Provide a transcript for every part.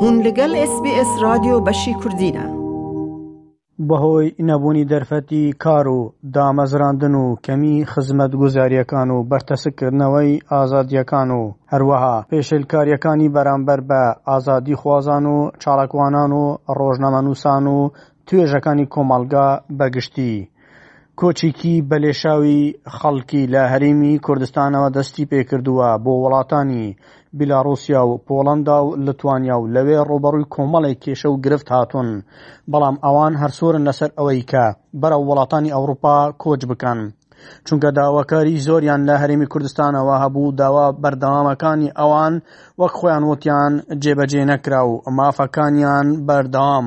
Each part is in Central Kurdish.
هون لەگەل ئێس بی ئێس رادیۆ بەشی کوردینە. بەهۆی نەبوونی دەرفەتی کار و دامەزراندن و کەمی خزمەتگوزارییەکان و بەرتەسککردنەوەی ئازادییەکان و هەروەها پێشێلکارییەکانی بەرامبەر بە ئازادیخوازان و چالاکوانان و ڕۆژنامەنووسان و توێژەکانی کۆمەڵگا بە گشتی. کۆچیکی بە لێشاوی خەڵکی لە هەریمی کوردستانەوە دەستی پێکردووە بۆ وڵاتانی بیلاڕوسیا و پۆڵەندا و لتوانیا و لەوێ ڕووبەڕووی کۆمەڵێک کێشە و گرفت هاتوون بەڵام ئەوان هەرسوورن لەسەر ئەوەی کە بەرەو وڵاتانی ئەوروپا کۆچ بکەن چونکە داواکاری زۆریان لە هەرێمی کوردستانەوە هەبوو داوا بەردەوامەکانی ئەوان وەک خۆیان وتیان جێبەجێ نەکرا و مافەکانیان بەردەوام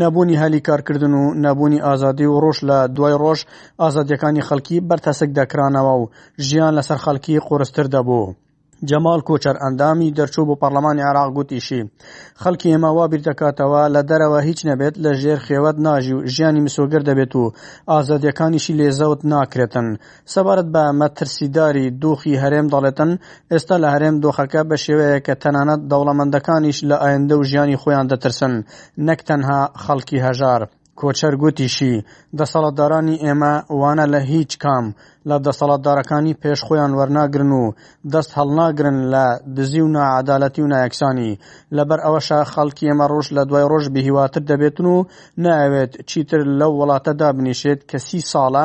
نەبوونی هەلی کارکردن و نەبوونی ئازادی و ڕۆژ لە دوای ڕۆژ ئازادییەکانی خەڵکی بەرتەسک دەکرانەوە و ژیان لەسەر خەڵکی قورستر دەبوو. جەماڵ کۆچەر ئەندامی دەرچوو بۆ پەڕڵەمانی عێراق گوتیشی، خەڵکی ئێمە وا بیردەکاتەوە لە دەرەوە هیچ نەبێت لە ژێر خێوەت ناژی و ژیانی مسۆگەر دەبێت و ئازادییەکانیشی لێ زەوت ناکرێتن، سەبارەت بە مەترسیداری دۆخی هەرێم دەڵێتن ئێستا لە هەرێم دۆخەکە بە شێوەیە کە تەنانەت دەوڵەمەندەکانیش لە ئایندە و ژیانی خۆیان دەترسن نەک تەنها خەڵکی هەژار. کۆچەر گوتیشی، دەسەڵاتدارانی ئێمە وانە لە هیچ کام لە دەسەڵاتدارەکانی پێش خۆیان وەرناگرن و دەست هەڵناگرن لە دزی و ناعەدالەتی و نایەکسانی، لەبەر ئەوەشە خەڵکی ئێمە ڕۆژ لە دوای ڕۆژ بێهیواتر دەبێتن و نایەوێت چیتر لەو وڵاتە دابنیشێت کە سی ساڵە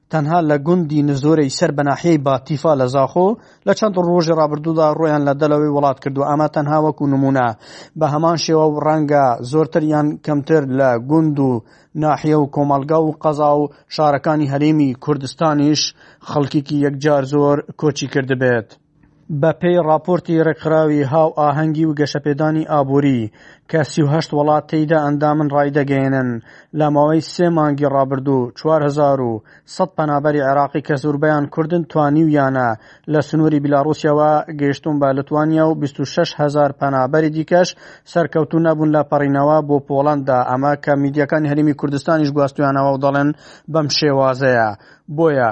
تەنها لە گوندی نزۆرەی سەر بە ناحیەی باتیفا لە زاخۆ لە چەند ڕۆژی ڕابردوودا ڕۆیان لە دەلەوەی وڵات کردو ئەمە تەنها وەکو نمونە بە هەمان شێوە و ڕەنگە زۆرتر یان کەمتر لە گوند و ناحیە و کۆمەڵگا و قەزا و شارەکانی هەرێمی کوردستانیش خەڵکیکی یەکجار زۆر کۆچی کردبێت. بە پێی ڕاپۆرتی ڕێکخراوی هاوئاهەنگی و گەشەپێدانی ئابووری کە سی و هەشت وڵات تێیدا ئەندامن ڕایدەگەیەنن لە ماوەی سێ مانگی ڕابردوو چوار هەزار و سەد پەنابەری عێراقی کە زوربەیان کوردن توانیویانە لە سنووری بیلاڕوسیەوە گەیشتوون بە لتوانیا و بیست و شەش هەزار پەنابەری دیکەش سەرکەوتوو نەبوون لە پەڕینەوە بۆ پۆڵەندا ئەمە کە میدیاکانی هەرێمی کوردستانیش گواستویانەوە و دەڵێن بەم شێوازەیە بۆیە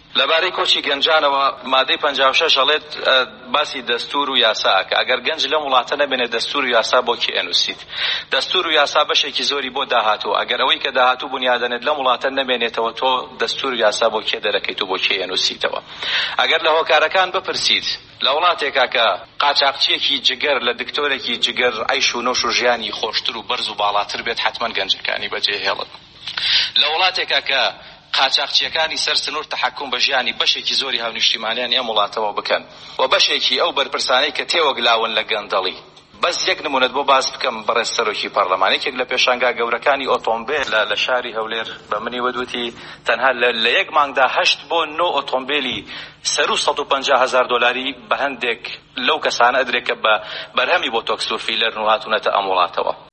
لەبارەی کۆچی گەنجانەوە مادەی پەنجا و شەش ئەڵێت باسی دەستور و یاسا ئەکا ئەگەر گەنج لەم وڵاتە نەبێنێ دەستور و یاسا بۆ کێ ئەنوسیت دەستور و یاسا بەشێکی زۆری بۆ داهاتوە ئەگەر ئەوەی کە داهاتو بونیادەنێت لەم وڵاتە نەمێنێتەوە تۆ دەستور و یاسا بۆ کێ دەرەکەیت و بۆ کێی ئەنوسیتەوە ئەگەر لە هۆکارەکان بپرسیت لە وڵاتێکا کە قاچاقچیەکی جگەر لە دکتۆرێکی جگەر عەیش و نۆش و ژیانی خۆشتر و بەرز و باڵاتر بێت حەتمەن گەنجەکانی بەجێ هێڵن. لە وڵاتێکا کە قاچاخچییەکانی سەر سنوور تەحەکوم بە ژیانی بەشێکی زۆری هاونیشتیمانیانی ئەم وڵاتەوە بکەن و بەشێکی ئەو بەرپرسانەی کە تێوەگلاون لە گەندەڵی. بەس یەک نموونەت بۆ باس بکەم، بەڕێز سەرۆکی پەڕلەمان یەکێک لە پێشانگا گەورەکانی ئۆتۆمبێل لە شاری هەولێر بە منی وت، وتی تەنها لە یەک مانگدا هەشت بۆ نۆ ئۆتۆمبێلی سەروو سەد و پەنجا هەزار دۆلاری بە هەندێک لەو کەسانە ئەدرێت کە بە بەرهەمی بۆتۆکس و فیلەرن و هاتوونەتە ئەم وڵاتەوە.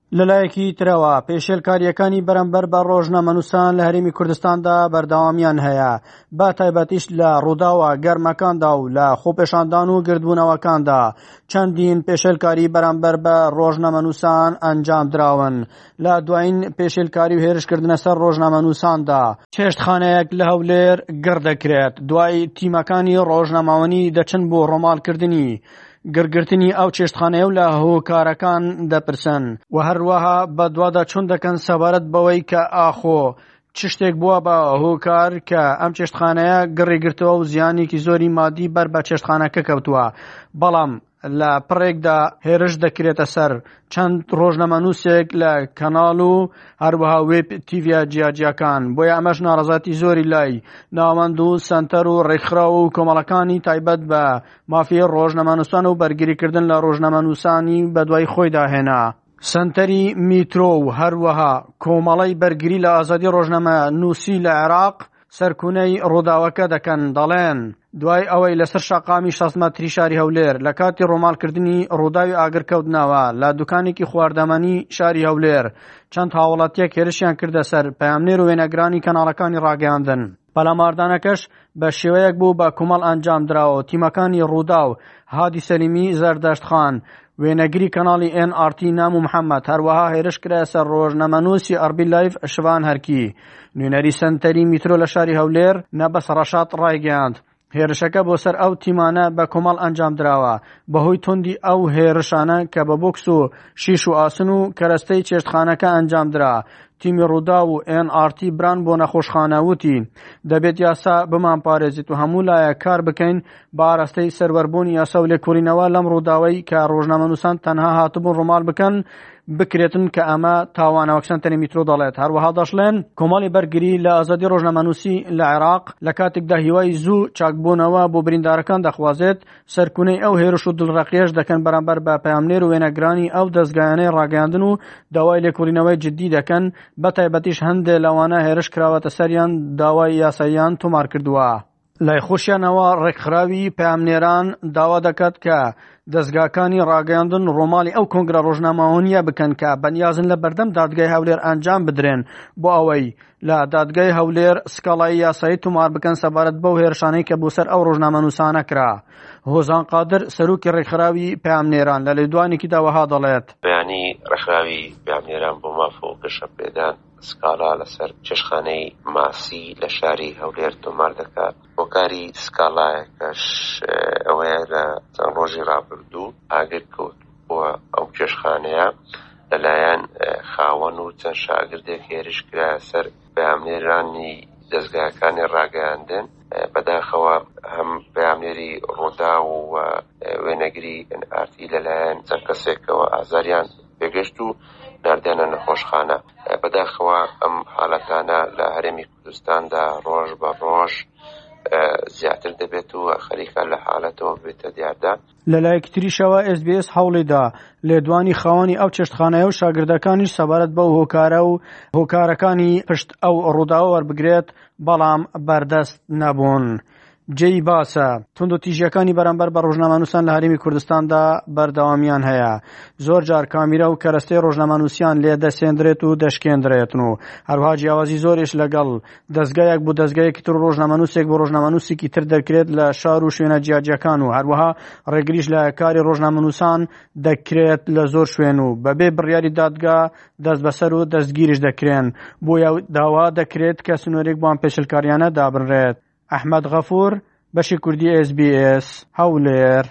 لەلایەکی ترەوە پێشێلکاریەکانی بەرەمبەر بە ڕۆژنامەنووسان لە هەرێمی کوردستاندا بەردەوامیان هەیە بە تایبەتیش لە ڕووداوە گەرمەکاندا و لە خۆپێشاندان و گردبوونەوەکاندا چەندین پێشێلکاری بەرەمبەر بە ڕۆژنامەنووسان ئەنجام دراون لە دوایین پێشێلکاری و هێرشکردنە سەر ڕۆژنامەنووساندا چێشتخانەیەک لە هەولێر گڕ دەکرێت دوای تیمەکانی ڕۆژنامەوانی دەچن بۆ ڕۆمالکردنی گڕگرتنی ئەو چێشتخانەیە و لە هۆکارەکان دەپرسن و هەروەها بە دوادا چون دەکەن سەبارەت بەوەی کە ئاخۆ چ شتێک بووە بە هۆکار کە ئەم چێشتخانەیە گڕی گرتەوە و زیانێکی زۆری مادی بەر بە چێشتخانەکە کەوتووە بەڵام لە پڕێکدا هێرش دەکرێتە سەر چەند ڕۆژنەمەنووسێک لە کەناڵ و هەروەها وێب تیڤیا جیاجیاکان بۆیە ئەمەش ناڕزاتی زۆری لای ناوەند و سنتەر و ڕێکخرا و کۆمەڵەکانی تایبەت بە مافی ڕۆژنامەنووسان و بەرگریکردن لە ڕۆژنامەنووسانی بەدوای خۆیدا هێنا. سەنتەری میترۆ و هەروەها کۆمەڵەی بەرگری لە ئازادی ڕۆژنامەنووسی لە عێراق سەرکونەی ڕووداوەکە دەکەن، دەڵێن دوای ئەوەی لەسەر شەقامی شەست مەتری شاری هەولێر لە کاتی ڕووماڵکردنی ڕووداوی ئاگر کەوتنەوە لە دوکانێکی خواردەمەنی شاری هەولێر، چەند هاوڵاتییەک هێرشیان کردە سەر پەیامنێر و وێنەگرانی کەناڵەکانی ڕاگەیاندن. پەلاماردانەکەش بە شێوەیەک بوو بە کومەڵ ئەنجام دراوە تیمەکانی ڕووداو، هادی سەلیمی، زەردەشت خان. وێنەگری کەناڵی ئێن ئاڕ تی ناموو محەمەد، هەروەها هێرش کرایە سەر ڕۆژنەمەنووسی ئەڕبی لایڤ شڤان هەرکی. نوێنەری سەنتەری میترۆ لە شاری هەولێر، نەبەس ڕەشاد ڕایگەیاند، هێرشەکە بۆ سەر ئەو تیمانە بە کومەڵ ئەنجام دراوە بە هۆی توندی ئەو هێرشانە کە بە بۆکس و شیش و ئاسن و کەرەستەی چێشتخانەکە ئەنجام درا تیمی ڕووداو و ئێن ئاڕ تی بران بۆ نەخۆشخانە وتی، دەبێت یاسا بمانپارێزیت و هەموو لایەک کار بکەین بە ئاراستەی سەروەربوونی یاسا و لێکوڵینەوە لەم ڕووداوەی کە ڕۆژنامەنووسان تەنها هاتبوون ڕووماڵ بکەن بکرێتن کە ئەمە تاوانە وەک سەنتەری میترۆ دەڵێت هەروەها دەشڵێن کۆمەڵی بەرگری لە ئازادی ڕۆژنامەنووسی لە عێراق لە کاتێکدا هیوای زوو چاکبوونەوە بۆ بریندارەکان دەخوازێت سەرکونەی ئەو هێرش و دڵڕەقیەش دەکەن بەرامبەر بە پەیامنێر و وێنەگرانی ئەو دەزگایانەی ڕاگەیاندن و داوای لێکوڵینەوەی جددی دەکەن، بەتایبەتیش هەندێ لەوانە هێرش کراوەتە سەریان داوای یاساییان تۆمار کردووە. لای خۆشیانەوە ڕێکخراوی پەیامنێران داوا دەکات کە دەزگاکانی ڕاگەیاندن ڕۆماڵی ئەو کۆنگرە ڕۆژنامەوانیە بکەن کە بەنیازن لە بەردەم دادگای هەولێر ئەنجام بدرێن بۆ ئەوەی لە دادگای هەولێر سکاڵای یاسایی تومار بکەن سەبارەت بەو هێرشانەی کە بۆ سەر ئەو ڕۆژنامەنووسانە کرا. هۆزان قادر سەرۆکی ڕێکخراوی پەیامنێران لە لێدوانێکیدا وەها دەڵێت. بەیانی ڕێکخراوی پەیامنێران بۆ ماف و گەشەپێدان سکاڵا لەسەر چێشتخانەی ماسی لە شاری هەولێر تۆمار دەکات. هۆکاری سکاڵایەکەش ئەوەیە لە چەند ڕۆژی ڕابردوو ئاگر کەوتووە. و ئەو چێشتخانەیە لەلایەن خاوەن و چەند شاگردێک هێرش کرا سەر پەیامنێرانی دەزگاکانی ڕاگەیاندن، بەداخەوە هەم پەیامنێری ڕووداو و وێنەگری ئێن ئار تی لەلایەن چەند کەسێکەوە ئازاریان پێگەشت و ناردیانە نەخۆشخانە، بەداخەوە ئەم حالەتانە لە هەرێمی کوردستاندا ڕۆژ بە ڕۆژ زیاتر دەبێت و خەریکە لە حالەتەوە ببێتە دیاردە. لەلایەکی تریشەوە SBS هەوڵیدا لێدوانی خاوەنی ئەو چێشتخانەیە و شاگردەکانیش سەبارەت بەو هۆکارە و هۆکارەکانی پشت ئەو ڕووداوە وەربگرێت بەڵام بەردەست نەبوون. جێی باسە تونند و تیژیەکانی بەرامبەر بە ڕۆژنامەنووسان لە هەرێمی کوردستاندا بەردەوامیان هەیە زۆر جار کامیرا و کەرەستەی ڕۆژنامەنووسیان لێ دەسێندرێت و دەشکێندرێتن و هەروها جیاوازی زۆرش لەگەڵ دەزگایەک بۆ دەزگایەکی تر و ڕۆژنامەنووسێک بۆ ڕۆژنامەنووسێکی تر دەکرێت لە شار و شوێنە جیاجیاکان و هەروەها ڕێگریش لە کاری ڕۆژنامەنووسان دەکرێت لە زۆر شوێن و بەبێ بڕیاری دادگا دەست بەسەر و دەستگیریش دەکرێن بۆیە داوا دەکرێت کە سنوورێک بۆ ئەم پێشلکاریانە دابنرێت ئەحمەد غەفور بەشی کوردی SBS هەولێر.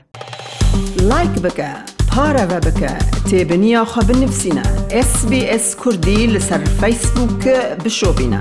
لایک بکە پارەوە بکە تێبنیا خو بنفسینا SBS کوردی لەسەر فیسبووکە بشۆبینە.